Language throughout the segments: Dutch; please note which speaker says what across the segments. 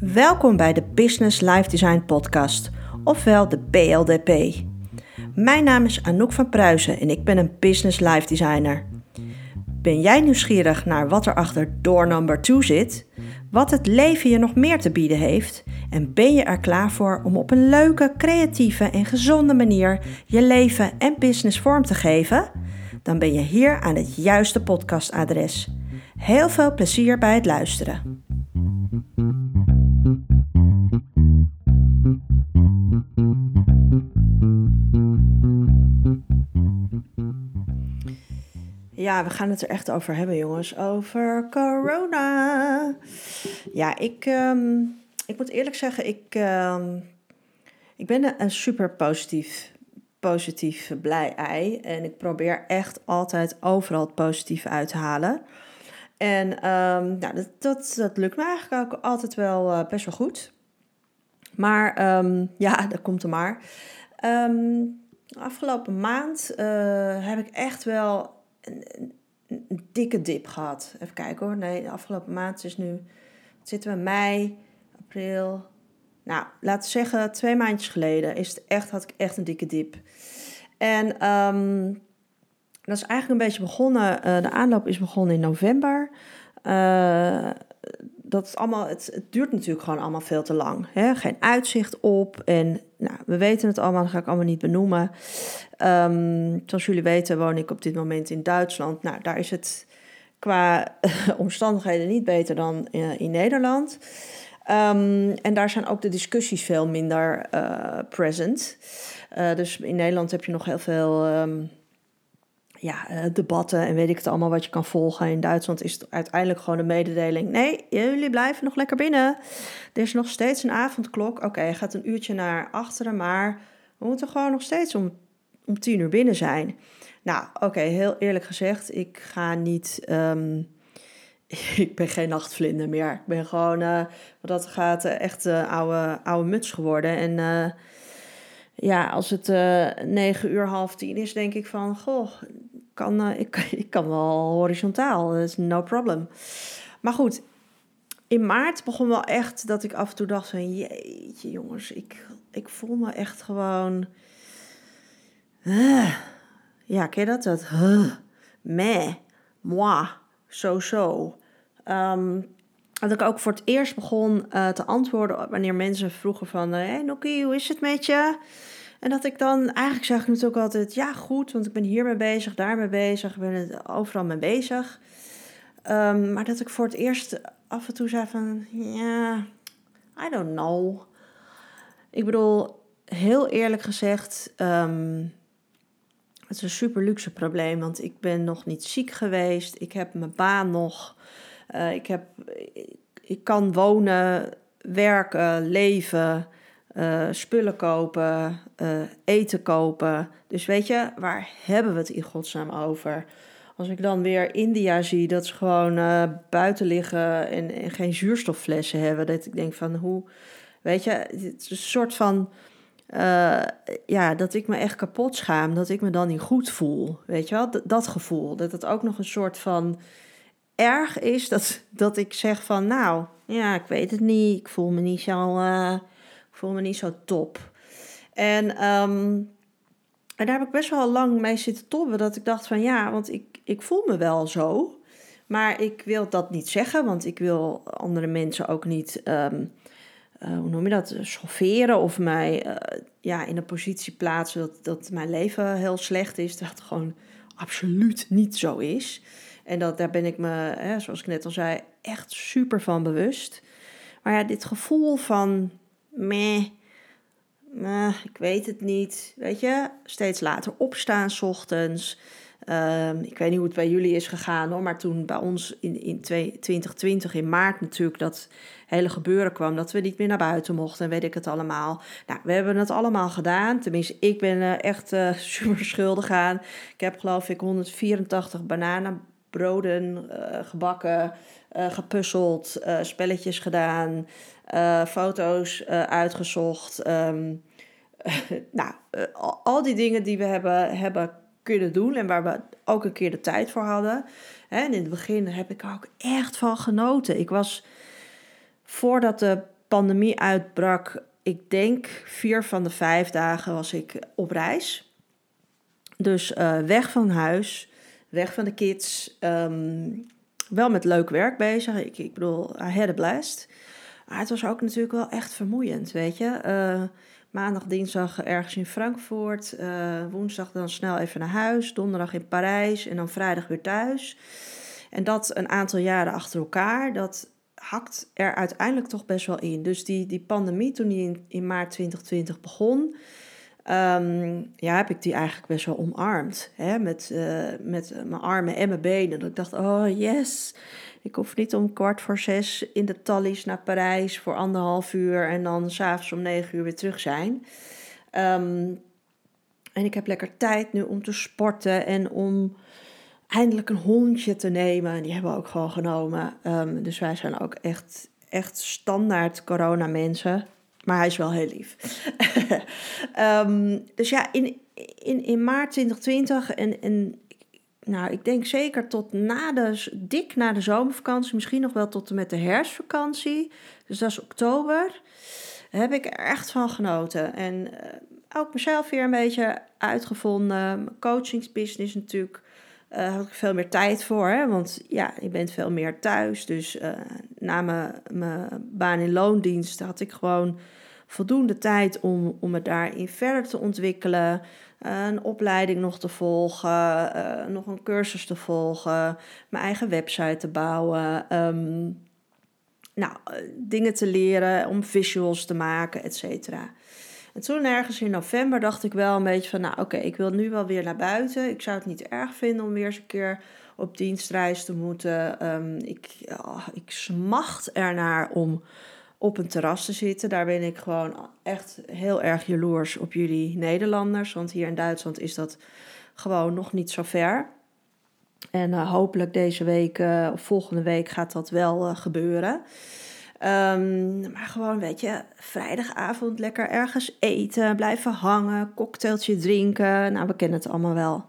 Speaker 1: Welkom bij de Business Life Design Podcast, ofwel de BLDP. Mijn naam is Anouk van Pruisen en ik ben een Business Life Designer. Ben jij nieuwsgierig naar wat er achter door number 2 zit? Wat het leven je nog meer te bieden heeft? En ben je er klaar voor om op een leuke, creatieve en gezonde manier je leven en business vorm te geven? Dan ben je hier aan het juiste podcastadres. Heel veel plezier bij het luisteren. Ja, we gaan het er echt over hebben, jongens. Over corona. Ja, ik, ehm, ik moet eerlijk zeggen, ik, ehm, ik ben een super positief, positief blij ei. En ik probeer echt altijd overal het positieve uit te halen. En um, nou, dat, dat, lukt me eigenlijk ook altijd wel uh, best wel goed. Maar ja, dat komt er maar. afgelopen maand uh, heb ik echt wel een, een, dikke dip gehad. Even kijken hoor. Nee, de afgelopen maand is nu. Zitten we? Mei, april. Nou, laten we zeggen, twee maandjes geleden is het echt, had ik echt een dikke dip. En um, dat is eigenlijk een beetje begonnen. Uh, de aanloop is begonnen in november. Uh, dat is allemaal, het, het, duurt natuurlijk gewoon allemaal veel te lang. Hè? Geen uitzicht op. En nou, we weten het allemaal, dat ga ik allemaal niet benoemen. Um, zoals jullie weten woon ik op dit moment in Duitsland. Nou, daar is het qua omstandigheden niet beter dan uh, in Nederland. Um, en daar zijn ook de discussies veel minder present. Dus in Nederland heb je nog heel veel um, ja, uh, debatten en weet ik het allemaal wat je kan volgen. In Duitsland is het uiteindelijk gewoon een mededeling. Nee, jullie blijven nog lekker binnen. Er is nog steeds een avondklok. Oké, gaat een uurtje naar achteren, maar we moeten gewoon nog steeds om, om tien uur binnen zijn. Nou, oké, heel eerlijk gezegd, ik ga niet... Um, ik ben geen nachtvlinder meer. Ik ben gewoon, uh, wat dat gaat, uh, echt uh, oude, oude muts geworden. En ja, als het negen uur, half tien is, denk ik van... Goh, kan, uh, ik, ik kan wel horizontaal, dat is no problem. Maar goed, in maart begon wel echt dat ik af en toe dacht van... Jeetje jongens, ik, ik voel me echt gewoon... Ja, ken je dat? Dat uh, meh, moi, zo zo. Um, dat ik ook voor het eerst begon uh, te antwoorden wanneer mensen vroegen van... Hé hey, hoe is het met je? En dat ik dan, eigenlijk zeg ik natuurlijk altijd, ja goed, want ik ben hiermee bezig, daarmee bezig, ik ben overal mee bezig. Um, maar dat ik voor het eerst af en toe zei van, ja, I don't know. Ik bedoel, heel eerlijk gezegd, um, het is een super luxe probleem, want ik ben nog niet ziek geweest. Ik heb mijn baan nog. Uh, ik, heb, ik kan wonen, werken, leven. Uh, spullen kopen, uh, eten kopen. Dus weet je, waar hebben we het in godsnaam over? Als ik dan weer India zie, dat ze gewoon uh, buiten liggen en, en, geen zuurstofflessen hebben. Dat ik denk van hoe, weet je, het is een soort van, ja, dat ik me echt kapot schaam. Dat ik me dan niet goed voel. Weet je wel, dat, dat gevoel. Dat het ook nog een soort van erg is dat, dat ik zeg van, nou, ja, ik weet het niet. Ik voel me niet zo voel me niet zo top. En, um, en daar heb ik best wel lang mee zitten tobben. Dat ik dacht van ja, want ik, ik voel me wel zo. Maar ik wil dat niet zeggen, want ik wil andere mensen ook niet, um, uh, hoe noem je dat, schofferen of mij uh, ja, in een positie plaatsen dat, dat mijn leven heel slecht is. Dat het gewoon absoluut niet zo is. En dat, daar ben ik me, hè, zoals ik net al zei, echt super van bewust. Maar ja, dit gevoel van meh, ik weet het niet. Weet je, steeds later opstaan s ochtends. Um, ik weet niet hoe het bij jullie is gegaan hoor, maar toen bij ons in, in 2020 in maart natuurlijk dat hele gebeuren kwam, dat we niet meer naar buiten mochten en weet ik het allemaal. Nou, we hebben het allemaal gedaan. Tenminste, ik ben uh, echt uh, super schuldig aan. Ik heb geloof ik 184 bananenbroden uh, gebakken, gepuzzeld, spelletjes gedaan. Foto's uitgezocht. Um, nou, al, al, die dingen die we hebben, hebben kunnen doen en waar we ook een keer de tijd voor hadden. En in het begin heb ik er ook echt van genoten. Ik was voordat de pandemie uitbrak, ik denk vier van de vijf dagen was ik op reis. Dus weg van huis, weg van de kids. Ehm, wel met leuk werk bezig. Ik, ik bedoel, I had a blast. Maar het was ook natuurlijk wel echt vermoeiend, weet je. Uh, maandag, dinsdag ergens in Frankfurt. Uh, woensdag dan snel even naar huis. Donderdag in Parijs en dan vrijdag weer thuis. En dat een aantal jaren achter elkaar. Dat hakt er uiteindelijk toch best wel in. Dus die, die pandemie, toen die in maart 2020 begon, ehm, ja, heb ik die eigenlijk best wel omarmd. Hè? Met, uh, met mijn armen en mijn benen. Dat ik dacht, oh yes, ik hoef niet om kwart voor zes in de tallies naar Parijs voor anderhalf uur en dan s'avonds om negen uur weer terug zijn. Um, en ik heb lekker tijd nu om te sporten en om eindelijk een hondje te nemen. Die hebben we ook gewoon genomen. Um, dus wij zijn ook echt, echt standaard corona-mensen. Maar hij is wel heel lief. um, dus ja, in, in, in maart 2020 en, en nou, ik denk zeker tot na de, dik na de zomervakantie, misschien nog wel tot en met de herfstvakantie. Dus dat is oktober. Heb ik er echt van genoten. En uh, ook mezelf weer een beetje uitgevonden. Mijn coachingsbusiness natuurlijk uh, had ik veel meer tijd voor. Hè? Want ja, je bent veel meer thuis. Dus uh, na mijn baan in loondienst had ik gewoon voldoende tijd om, om me daarin verder te ontwikkelen. Uh, een opleiding nog te volgen, nog een cursus te volgen, mijn eigen website te bouwen. Um, nou, dingen te leren om visuals te maken, et cetera. En toen ergens in november dacht ik wel een beetje van, nou oké, ik wil nu wel weer naar buiten. Ik zou het niet erg vinden om weer eens een keer op dienstreis te moeten. Um, ik, oh, ik smacht ernaar om op een terras te zitten. Daar ben ik gewoon echt heel erg jaloers op jullie Nederlanders. Want hier in Duitsland is dat gewoon nog niet zo ver. En uh, hopelijk deze week uh, of volgende week gaat dat wel uh, gebeuren. Um, maar gewoon, weet je, vrijdagavond lekker ergens eten, blijven hangen, cocktailtje drinken. Nou, we kennen het allemaal wel.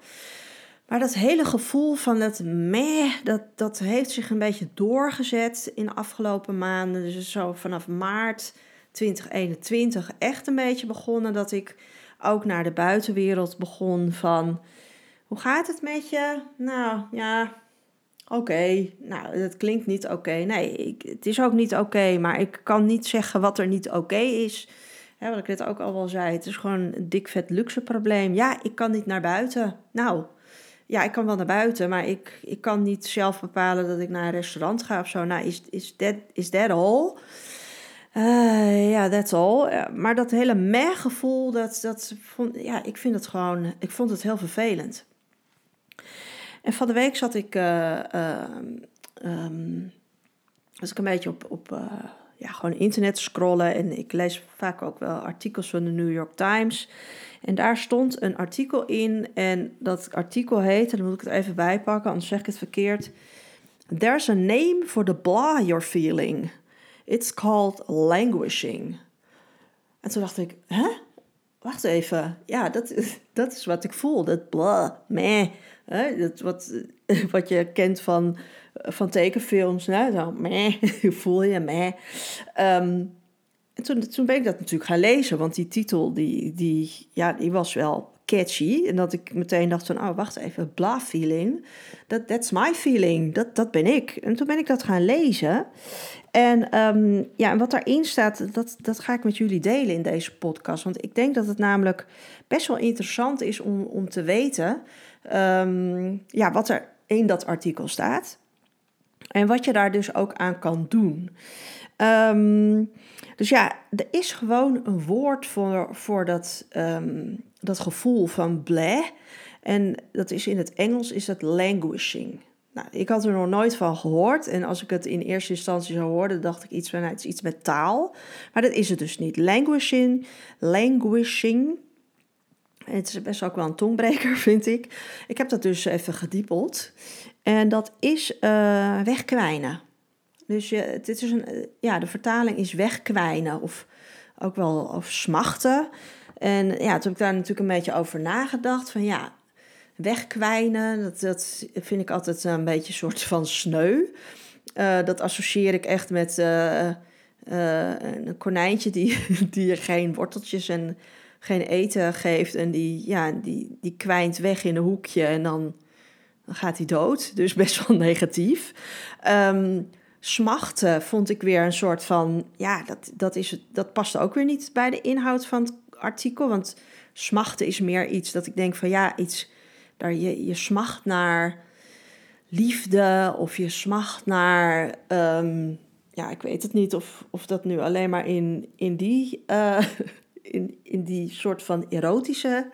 Speaker 1: Maar dat hele gevoel van dat meh, dat, dat heeft zich een beetje doorgezet in de afgelopen maanden. Dus zo vanaf maart 2021 echt een beetje begonnen dat ik ook naar de buitenwereld begon van... Hoe gaat het met je? Nou ja, Oké, nou, dat klinkt niet oké. Nee, ik, het is ook niet oké, maar ik kan niet zeggen wat er niet oké is. Hè, wat ik net ook al wel zei, het is gewoon een dik vet luxe probleem. Ja, ik kan niet naar buiten. Nou, ja, ik kan wel naar buiten, maar ik, ik kan niet zelf bepalen dat ik naar een restaurant ga of zo. Nou, is, is, that, is that all? Uh, ja, that's all. maar dat hele meh-gevoel, dat, dat ja, ik vind het gewoon, ik vond het heel vervelend. En van de week zat ik, uh, um, was ik een beetje op, op ja, gewoon internet scrollen. En ik lees vaak ook wel artikels van de New York Times. En daar stond een artikel in. En dat artikel heet, en dan moet ik het even bijpakken, anders zeg ik het verkeerd. There's a name for the blah you're feeling. It's called languishing. En toen dacht ik, hè? Wacht even. Ja, dat, dat is wat ik voel. Dat blah, meh. Hè, dat wat, wat je kent van, van tekenfilms. Nou, zo, meh, voel je, meh. Um, en toen, ben ik dat natuurlijk gaan lezen, want die titel die, die, ja, die was wel catchy. En dat ik meteen dacht van, oh, wacht even, bla feeling. Dat that's my feeling, dat, dat ben ik. En toen ben ik dat gaan lezen. En um, ja, wat daarin staat, dat, dat ga ik met jullie delen in deze podcast. Want ik denk dat het namelijk best wel interessant is om, om te weten um, ja, wat er in dat artikel staat. En wat je daar dus ook aan kan doen. Um, dus ja, er is gewoon een woord voor, voor dat, um, dat gevoel van bleh. En dat is in het Engels is het languishing. Nou, ik had er nog nooit van gehoord. En als ik het in eerste instantie zo hoorde, dacht ik iets van nou, het is iets met taal. Maar dat is het dus niet. Languishing, languishing het is best ook wel een tongbreker, vind ik. Ik heb dat dus even gediepeld. En dat is uh, wegkwijnen. Dus je, dit is een, eh, ja, de vertaling is wegkwijnen of ook wel of smachten. En ja, toen heb ik daar natuurlijk een beetje over nagedacht. Van ja, wegkwijnen. Dat, dat vind ik altijd een beetje een soort van sneu. Uh, dat associeer ik echt met een konijntje die, die geen worteltjes en geen eten geeft. En die, ja, die, die kwijnt weg in een hoekje en dan, dan gaat hij dood. Dus best wel negatief. Um, smachten vond ik weer een soort van. Ja, dat, dat, is, dat past ook weer niet bij de inhoud van het artikel. Want smachten is meer iets dat ik denk van ja, iets. Daar je, je smacht naar liefde of je smacht naar. Ehm, ja, ik weet het niet of, of dat nu alleen maar in, in, die, uh, in, in die soort van erotische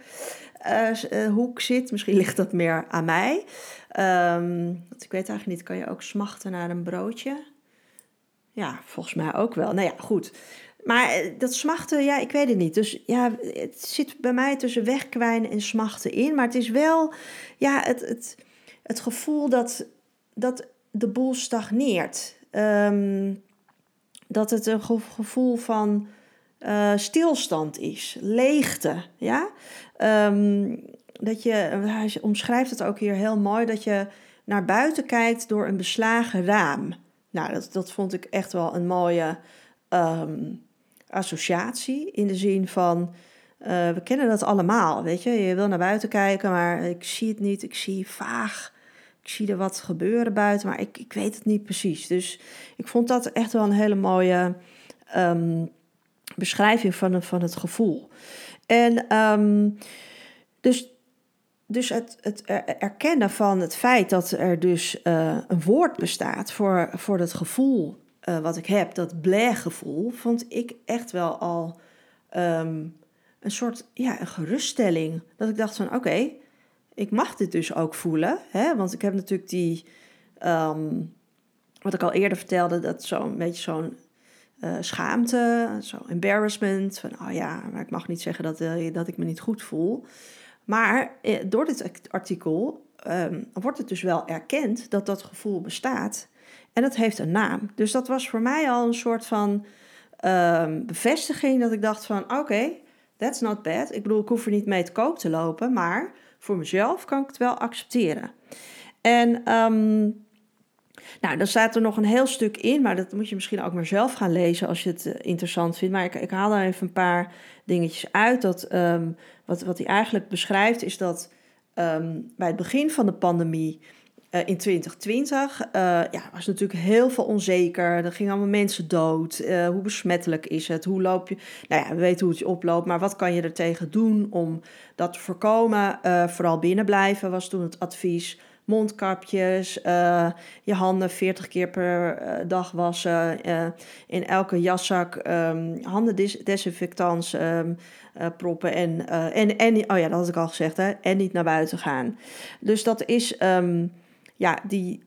Speaker 1: uh, hoek zit. Misschien ligt dat meer aan mij. Um, want ik weet eigenlijk niet, kan je ook smachten naar een broodje? Ja, volgens mij ook wel. Nou ja, goed. Maar dat smachten, ja, ik weet het niet. Dus ja, het zit bij mij tussen wegkwijnen en smachten in. Maar het is wel, ja, het, het, het gevoel dat, dat de boel stagneert. Um, dat het een gevoel van uh, stilstand is, leegte. Ja? Um, dat je, hij omschrijft het ook hier heel mooi, dat je naar buiten kijkt door een beslagen raam. Nou, dat, dat vond ik echt wel een mooie um, associatie. In de zin van, uh, we kennen dat allemaal, weet je. Je wil naar buiten kijken, maar ik zie het niet. Ik zie vaag, ik zie er wat gebeuren buiten, maar ik, ik weet het niet precies. Dus ik vond dat echt wel een hele mooie um, beschrijving van, van het gevoel. En um, dus dus het, het erkennen van het feit dat er dus uh, een woord bestaat voor, voor dat gevoel uh, wat ik heb, dat blij-gevoel, vond ik echt wel al um, een soort ja, een geruststelling. Dat ik dacht van oké, ik mag dit dus ook voelen. Hè? Want ik heb natuurlijk die, um, wat ik al eerder vertelde, dat zo'n beetje zo'n uh, schaamte, zo'n embarrassment. Van oh ja, maar ik mag niet zeggen dat, dat ik me niet goed voel. Maar eh, door dit artikel um, wordt het dus wel erkend dat dat gevoel bestaat. En dat heeft een naam. Dus dat was voor mij al een soort van um, bevestiging dat ik dacht van oké, that's not bad. Ik bedoel, ik hoef er niet mee te koop te lopen, maar voor mezelf kan ik het wel accepteren. En um, nou, dan staat er nog een heel stuk in, maar dat moet je misschien ook maar zelf gaan lezen als je het uh, interessant vindt. Maar ik, ik haal er even een paar dingetjes uit. Dat, um, wat, wat hij eigenlijk beschrijft is dat um, bij het begin van de pandemie uh, in 2020 uh, ja, was natuurlijk heel veel onzeker. Er gingen allemaal mensen dood. Hoe besmettelijk is het? Hoe loop je? Nou ja, we weten hoe het oploopt, maar wat kan je er tegen doen om dat te voorkomen? vooral binnen blijven was toen het advies mondkapjes, uh, je handen 40 keer per uh, dag wassen, uh, in elke jaszak um, handendesinfectants um, proppen en, en, en, oh ja, dat had ik al gezegd, hè, en niet naar buiten gaan. Dus dat is um, ja, die,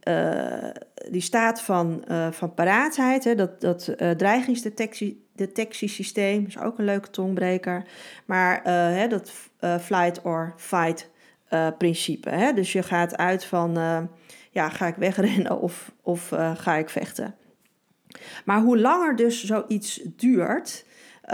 Speaker 1: die staat van, van paraatheid, hè, dat, dat dreigingsdetectiesysteem is ook een leuke tongbreker, maar hè, dat flight or fight uh, principe. Hè? Dus je gaat uit van, uh, ja, ga ik wegrennen of, of uh, ga ik vechten? Maar hoe langer dus zoiets duurt,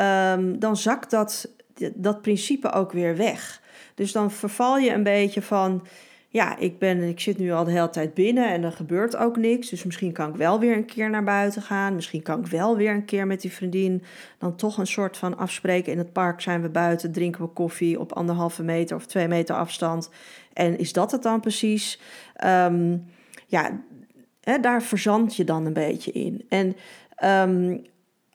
Speaker 1: um, dan zakt dat, dat principe ook weer weg. Dus dan verval je een beetje van, ja, ik, ben, ik zit nu al de hele tijd binnen en er gebeurt ook niks. Dus misschien kan ik wel weer een keer naar buiten gaan. Misschien kan ik wel weer een keer met die vriendin dan toch een soort van afspreken. In het park zijn we buiten, drinken we koffie op anderhalve meter of twee meter afstand. En is dat het dan precies? Um, ja, hè, daar verzand je dan een beetje in. En um,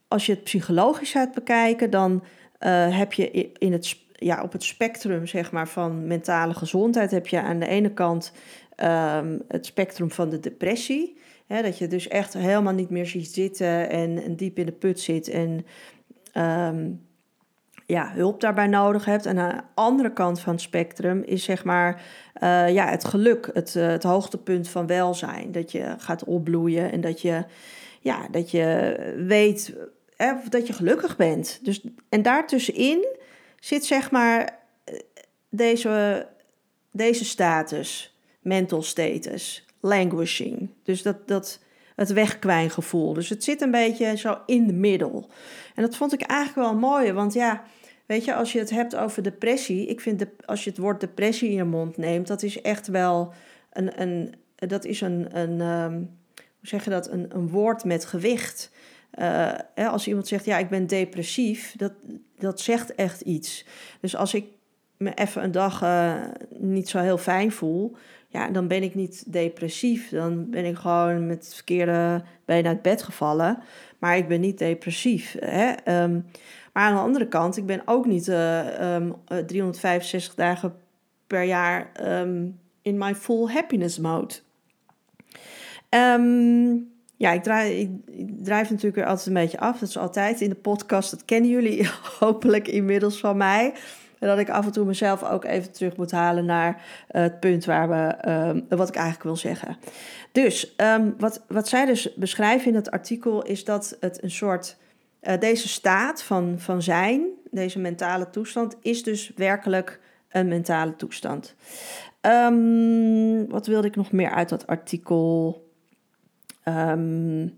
Speaker 1: als je het psychologisch gaat bekijken, dan uh, heb je in het ja, op het spectrum zeg maar, van mentale gezondheid heb je aan de ene kant um, het spectrum van de depressie. Hè, dat je dus echt helemaal niet meer ziet zitten en, en diep in de put zit en um, ja, hulp daarbij nodig hebt. En aan de andere kant van het spectrum is zeg maar uh, ja, het geluk, het, uh, het hoogtepunt van welzijn. Dat je gaat opbloeien en dat je, ja, dat je weet hè, dat je gelukkig bent. Dus, en daartussenin zit zeg maar deze, deze status, mental status, languishing. Dus dat, dat, het wegkwijngevoel. Dus het zit een beetje zo in de middel. En dat vond ik eigenlijk wel mooi, want ja, weet je, als je het hebt over depressie, ik vind de, als je het woord depressie in je mond neemt, dat is echt wel een, een dat is een, een um, hoe zeg je dat, een, een woord met gewicht. Hè, als iemand zegt, ja, ik ben depressief, dat, dat zegt echt iets. Dus als ik me even een dag uh, niet zo heel fijn voel, ja, dan ben ik niet depressief. Dan ben ik gewoon met het verkeerde been uit bed gevallen. Maar ik ben niet depressief. Hè? Um, maar aan de andere kant, ik ben ook niet uh, um, 365 dagen per jaar um, in my full happiness mode. Ja, ik, draai, ik, drijf natuurlijk weer altijd een beetje af. Dat is altijd in de podcast. Dat kennen jullie hopelijk inmiddels van mij. En dat ik af en toe mezelf ook even terug moet halen naar uh, het punt waar we, uh, wat ik eigenlijk wil zeggen. Dus um, wat, wat zij dus beschrijven in het artikel is dat het een soort, uh, deze staat van, van zijn, deze mentale toestand, is dus werkelijk een mentale toestand. Um, wat wilde ik nog meer uit dat artikel? Um,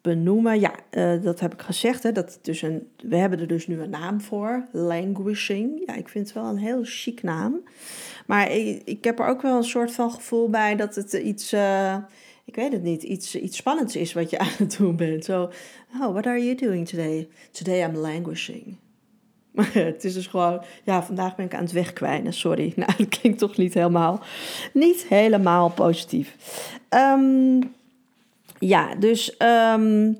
Speaker 1: benoemen. Ja, uh, dat heb ik gezegd. Hè, dat dus een, we hebben er dus nu een naam voor. Languishing. Ja, ik vind het wel een heel chic naam. Maar ik, ik heb er ook wel een soort van gevoel bij dat het iets... Uh, ik weet het niet, iets, iets spannends is wat je aan het doen bent. Zo, oh, what are you doing today? Today I'm languishing. Maar het is dus gewoon, ja, vandaag ben ik aan het wegkwijnen, sorry. Nou, dat klinkt toch niet helemaal, niet helemaal positief. Um, ja, dus um,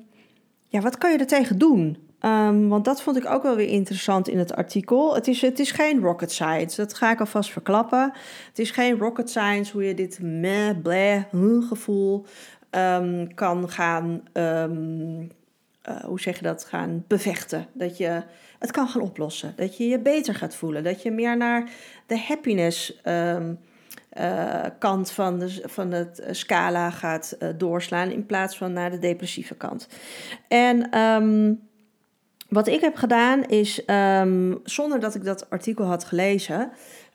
Speaker 1: ja, wat kan je er tegen doen? Um, want dat vond ik ook wel weer interessant in het artikel. Het is, het is geen rocket science, dat ga ik alvast verklappen. Het is geen rocket science hoe je dit meh, bleh, gevoel um, kan gaan, uh, hoe zeg je dat, gaan bevechten. Dat je het kan gaan oplossen, dat je je beter gaat voelen, dat je meer naar de happiness uh, kant van, de, van het eh, scala gaat uh, doorslaan in plaats van naar de depressieve kant. En um, wat ik heb gedaan is, um, zonder dat ik dat artikel had gelezen,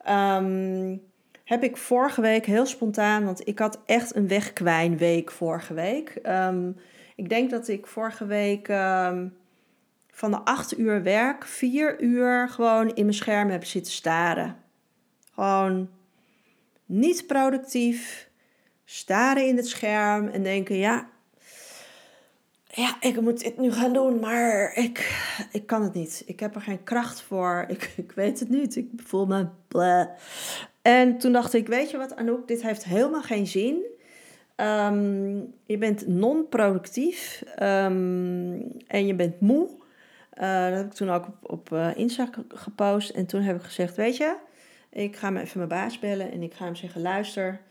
Speaker 1: um, heb ik vorige week heel spontaan, want ik had echt een wegkwijnweek vorige week. ik denk dat ik vorige week van de acht uur werk, vier uur gewoon in mijn scherm heb zitten staren. Gewoon niet productief, staren in het scherm en denken: ja, ja, ik moet dit nu gaan doen, maar ik, ik kan het niet. Ik heb er geen kracht voor. Ik, ik weet het niet. Ik voel me bleh. En toen dacht ik: weet je wat, Anouk, dit heeft helemaal geen zin. Um, je bent non-productief um, en je bent moe. Uh, dat heb ik toen ook op, op uh, Insta gepost. En toen heb ik gezegd: Weet je, ik ga me even mijn baas bellen en ik ga hem zeggen: luister,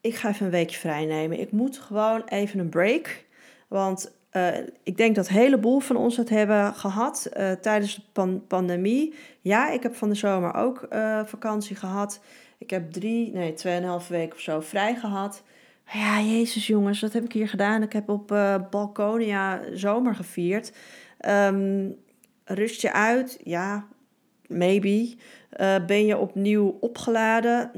Speaker 1: ik ga even een weekje vrij nemen. Ik moet gewoon even een break. Want uh, ik denk dat een heleboel van ons het hebben gehad uh, tijdens de pan pandemie. Ja, ik heb van de zomer ook uh, vakantie gehad. Ik heb drie, nee, tweeënhalve weken of zo vrij gehad. Ja, jezus jongens, wat heb ik hier gedaan? Ik heb op Balkonia zomer gevierd. Um, rust je uit? Ja, maybe. Uh, ben je opnieuw opgeladen?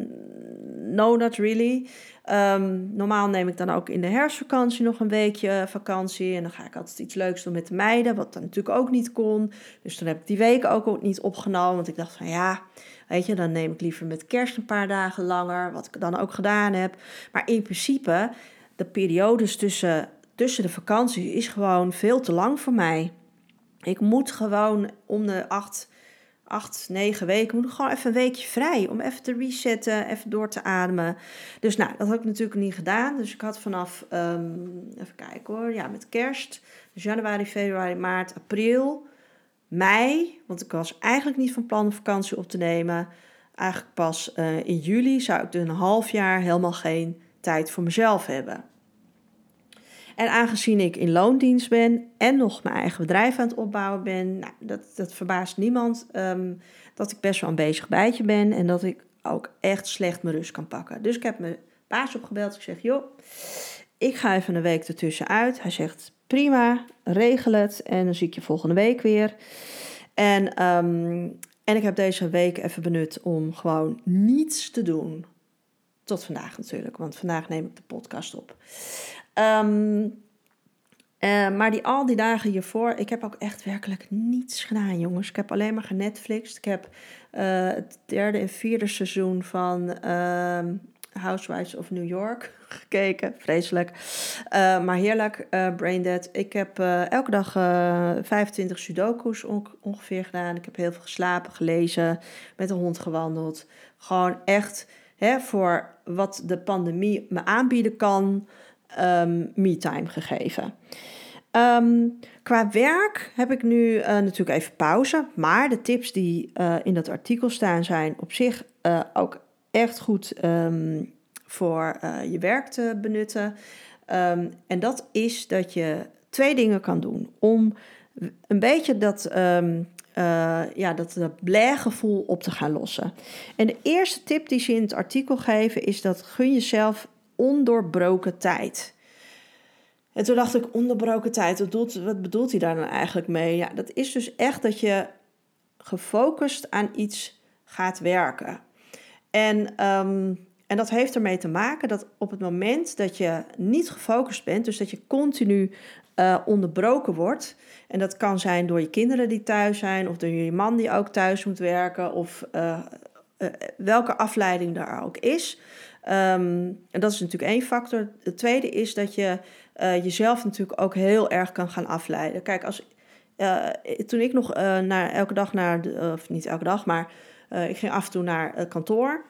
Speaker 1: No, not really. Um, normaal neem ik dan ook in de herfstvakantie nog een weekje vakantie. En dan ga ik altijd iets leuks doen met de meiden, wat dan natuurlijk ook niet kon. Dus dan heb ik die week ook niet opgenomen. Want ik dacht van ja, weet je, dan neem ik liever met kerst een paar dagen langer. Wat ik dan ook gedaan heb. Maar in principe, de periodes tussen, tussen de vakanties is gewoon veel te lang voor mij. Ik moet gewoon om de acht acht, negen weken, moet ik gewoon even een weekje vrij om even te resetten, even door te ademen. Dus nou, dat had ik natuurlijk niet gedaan. Dus ik had vanaf, um, even kijken hoor, ja, met kerst, dus januari, februari, maart, april, mei, want ik was eigenlijk niet van plan om vakantie op te nemen. Eigenlijk pas uh, in juli zou ik dus een half jaar helemaal geen tijd voor mezelf hebben. En aangezien ik in loondienst ben en nog mijn eigen bedrijf aan het opbouwen ben, nou, dat, dat verbaast niemand um, dat ik best wel een bezig bijtje ben en dat ik ook echt slecht mijn rust kan pakken. Dus ik heb mijn baas opgebeld. Ik zeg, joh, ik ga even een week ertussen uit. Hij zegt, prima, regel het en dan zie ik je volgende week weer. En, um, en ik heb deze week even benut om gewoon niets te doen. Tot vandaag natuurlijk, want vandaag neem ik de podcast op. Um, Uh, maar die, al die dagen hiervoor, ik heb ook echt werkelijk niets gedaan, jongens. Ik heb alleen maar genetflixt. Ik heb uh, het derde en vierde seizoen van uh, Housewives of New York gekeken. Vreselijk. Uh, maar heerlijk, Braindead. Ik heb elke dag 25 sudoku's ongeveer gedaan. Ik heb heel veel geslapen, gelezen, met de hond gewandeld. Gewoon echt hè, voor wat de pandemie me aanbieden kan um, me-time gegeven. Um, qua werk heb ik nu uh, natuurlijk even pauze. Maar de tips die uh, in dat artikel staan zijn op zich uh, ook echt goed um, voor je werk te benutten. En dat is dat je twee dingen kan doen om een beetje dat, ja, dat, dat op te gaan lossen. En de eerste tip die ze in het artikel geven is dat gun jezelf ondoorbroken tijd. En toen dacht ik, onderbroken tijd, wat bedoelt, wat bedoelt hij daar dan eigenlijk mee? Ja, dat is dus echt dat je gefocust aan iets gaat werken. En, ehm, en dat heeft ermee te maken dat op het moment dat je niet gefocust bent, dus dat je continu uh, onderbroken wordt, en dat kan zijn door je kinderen die thuis zijn, of door je man die ook thuis moet werken, of uh, uh, welke afleiding daar ook is. Um, en dat is natuurlijk één factor. De tweede is dat je uh, jezelf natuurlijk ook heel erg kan gaan afleiden. Kijk, als, uh, toen ik nog uh, naar, elke dag naar, of niet elke dag, maar ik ging af en toe naar kantoor.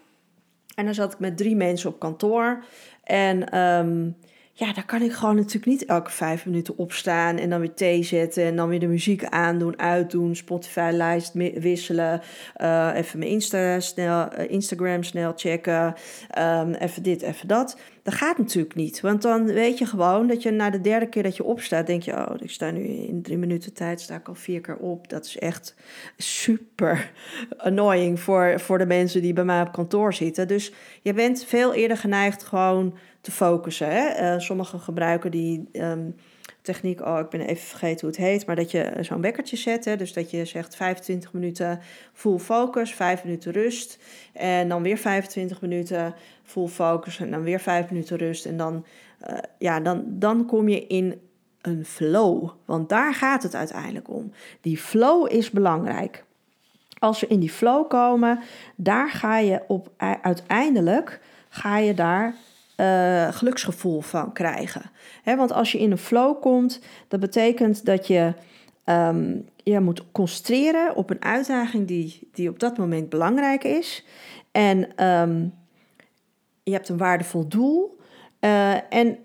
Speaker 1: En dan zat ik met drie mensen op kantoor. En um, ja, daar kan ik gewoon natuurlijk niet elke vijf minuten opstaan en dan weer thee zetten en dan weer de muziek aandoen, uitdoen, Spotify-lijst wisselen, uh, even mijn Insta snel, uh, Instagram snel checken, um, even dit, even dat. Dat gaat natuurlijk niet, want dan weet je gewoon dat je na de derde keer dat je opstaat, denk je, oh, ik sta nu in drie minuten tijd, sta ik al vier keer op. Dat is echt super annoying voor, voor de mensen die bij mij op kantoor zitten. Dus je bent veel eerder geneigd gewoon te focussen. Hè? Uh, sommigen gebruiken die um, techniek, oh ik ben even vergeten hoe het heet, maar dat je zo'n wekkertje zet. Hè? Dus dat je zegt 25 minuten full focus, 5 minuten rust. En dan weer 25 minuten full focus en dan weer 5 minuten rust. En dan, uh, ja, dan, dan kom je in een flow. Want daar gaat het uiteindelijk om. Die flow is belangrijk. Als we in die flow komen, daar ga je op uiteindelijk ga je daar uh, geluksgevoel van krijgen. want als je in een flow komt, dat betekent dat je um, je moet concentreren op een uitdaging die, die op dat moment belangrijk is. En um, je hebt een waardevol doel. Uh, en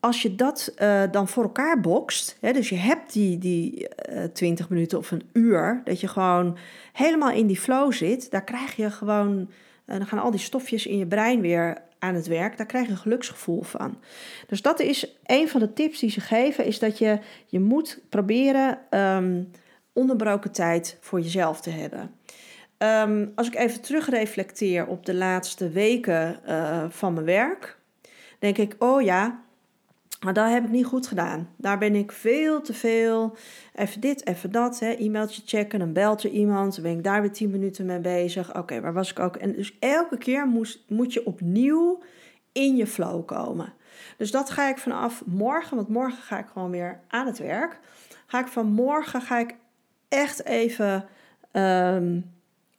Speaker 1: als je dat uh, dan voor elkaar bokst, hè, dus je hebt die, die uh, 20 minuten of een uur, dat je gewoon helemaal in die flow zit, daar krijg je gewoon, dan gaan al die stofjes in je brein weer aan het werk, daar krijg je een geluksgevoel van. Dus dat is een van de tips die ze geven, is dat je, je moet proberen um, onderbroken tijd voor jezelf te hebben. Um, als ik even terugreflecteer op de laatste weken uh, van mijn werk, denk ik, oh ja, maar dat heb ik niet goed gedaan. Daar ben ik veel te veel. Even dit, even dat. Hè. E-mailtje checken, dan belt er iemand. Dan ben ik daar weer tien minuten mee bezig. Oké, waar was ik ook? En dus elke keer moet je opnieuw in je flow komen. Dus dat ga ik vanaf morgen, want morgen ga ik gewoon weer aan het werk. Ga ik van morgen ga ik echt even um,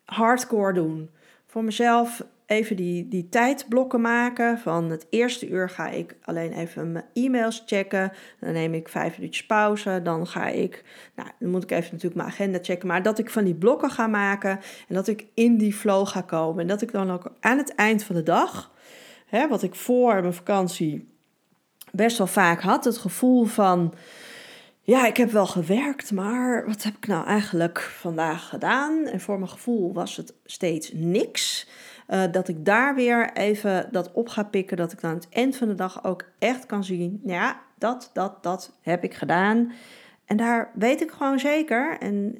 Speaker 1: hardcore doen. Voor mezelf even die, die tijdblokken maken. Van het eerste uur ga ik alleen even mijn e-mails checken. Dan neem ik vijf minuutjes pauze. Dan ga ik, nou, dan moet ik even natuurlijk mijn agenda checken. Maar dat ik van die blokken ga maken. En dat ik in die flow ga komen. En dat ik dan ook aan het eind van de dag, hè, wat ik voor mijn vakantie best wel vaak had, het gevoel van ja, ik heb wel gewerkt, maar wat heb ik nou eigenlijk vandaag gedaan? En voor mijn gevoel was het steeds niks. Uh, dat ik daar weer even dat op ga pikken. Dat ik aan het eind van de dag ook echt kan zien. Ja, dat, dat, dat heb ik gedaan. En daar weet ik gewoon zeker. En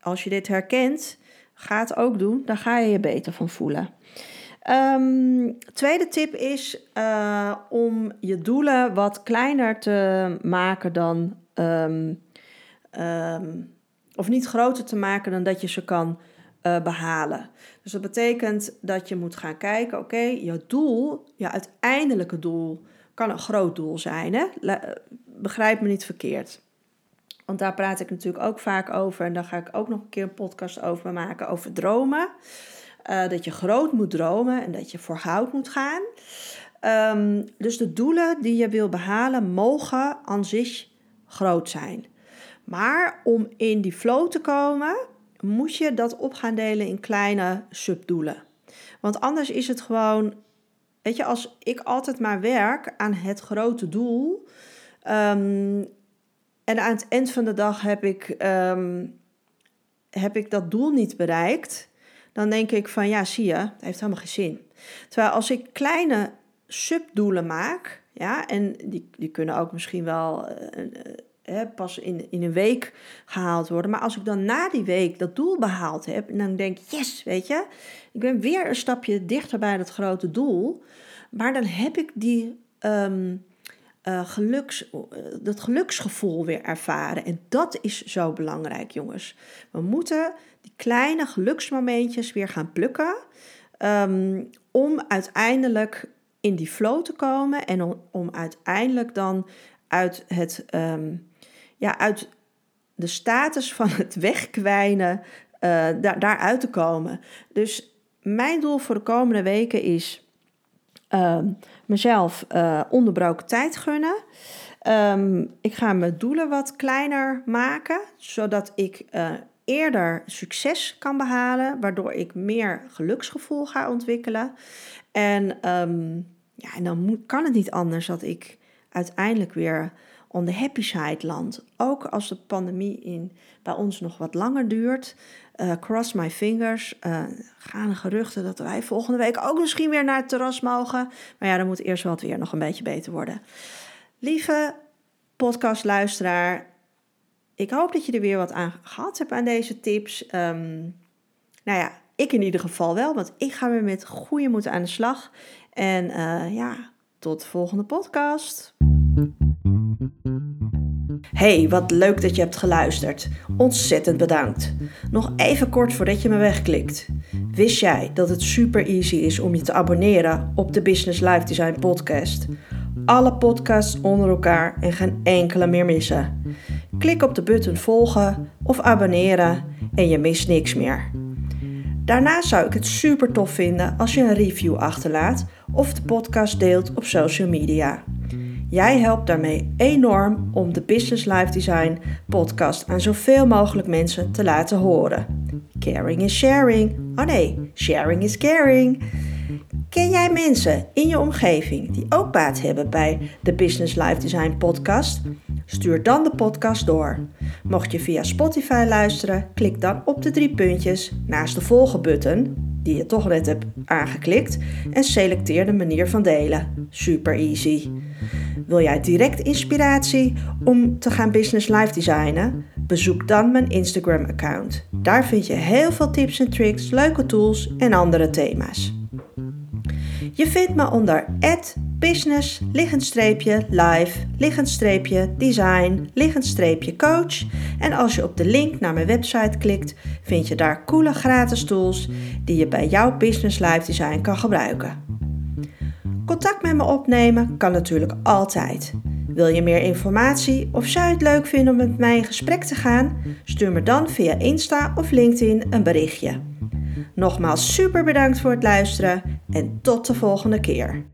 Speaker 1: als je dit herkent, ga het ook doen. Daar ga je je beter van voelen. Um, tweede tip is uh, om je doelen wat kleiner te maken dan. Um, um, of niet groter te maken dan dat je ze kan uh, behalen. Dus dat betekent dat je moet gaan kijken, oké, je doel, je uiteindelijke doel, kan een groot doel zijn. Hè? begrijp me niet verkeerd. Want daar praat ik natuurlijk ook vaak over. En daar ga ik ook nog een keer een podcast over maken. Over dromen. Uh, dat je groot moet dromen en dat je voor goud moet gaan. Um, dus de doelen die je wil behalen mogen aan zich groot zijn. Maar om in die flow te komen, moet je dat op gaan delen in kleine subdoelen. Want anders is het gewoon, weet je, als ik altijd maar werk aan het grote doel. Um, en aan het eind van de dag heb ik, um, heb ik dat doel niet bereikt. Dan denk ik van ja, zie je, het heeft helemaal geen zin. Terwijl als ik kleine subdoelen maak, ja, en die, die kunnen ook misschien wel uh, pas in, in een week gehaald worden. Maar als ik dan na die week dat doel behaald heb, en dan denk ik, yes, weet je, ik ben weer een stapje dichter bij dat grote doel. Maar dan heb ik die. Um, uh, geluks, dat geluksgevoel weer ervaren. En dat is zo belangrijk, jongens. We moeten die kleine geluksmomentjes weer gaan plukken. Um, om uiteindelijk in die flow te komen en om, uiteindelijk dan uit, het, um, ja, uit de status van het wegkwijnen daar, daaruit te komen. Dus mijn doel voor de komende weken is uh, mezelf uh, onderbroken tijd gunnen. Um, ik ga mijn doelen wat kleiner maken, zodat ik uh, eerder succes kan behalen, waardoor ik meer geluksgevoel ga ontwikkelen. En, um, ja, en dan kan het niet anders dat ik uiteindelijk weer on the happy side land. Ook als de pandemie in, bij ons nog wat langer duurt. Uh, cross my fingers. Uh, gaan er geruchten dat wij volgende week ook misschien weer naar het terras mogen. Maar ja, dan moet eerst wel het weer nog een beetje beter worden. Lieve podcastluisteraar, ik hoop dat je er weer wat aan gehad hebt aan deze tips. Um, nou ja, ik in ieder geval wel, want ik ga weer met goede moed aan de slag. En uh, ja, tot de volgende podcast. Hey, wat leuk dat je hebt geluisterd. Ontzettend bedankt. Nog even kort voordat je me wegklikt. Wist jij dat het super easy is om je te abonneren op de Business Life Design podcast? Alle podcasts onder elkaar en geen enkele meer missen. Klik op de button volgen of abonneren en je mist niks meer. Daarnaast zou ik het super tof vinden als je een review achterlaat of de podcast deelt op social media. Jij helpt daarmee enorm om de Business Life Design podcast aan zoveel mogelijk mensen te laten horen. Caring is sharing. Oh nee, sharing is caring. Ken jij mensen in je omgeving die ook baat hebben bij de Business Life Design podcast? Stuur dan de podcast door. Mocht je via Spotify luisteren, klik dan op de drie puntjes naast de volgen button, die je toch net hebt aangeklikt, en selecteer de manier van delen. Super easy. Wil jij direct inspiratie om te gaan business life designen? Bezoek dan mijn Instagram account. Daar vind je heel veel tips en tricks, leuke tools en andere thema's. Je vindt me onder business, liggend live, liggend design, liggend coach. En als je op de link naar mijn website klikt, vind je daar coole gratis tools die je bij jouw business live design kan gebruiken. Contact met me opnemen kan natuurlijk altijd. Wil je meer informatie of zou je het leuk vinden om met mij in gesprek te gaan? Stuur me dan via Insta of LinkedIn een berichtje. Nogmaals super bedankt voor het luisteren en tot de volgende keer.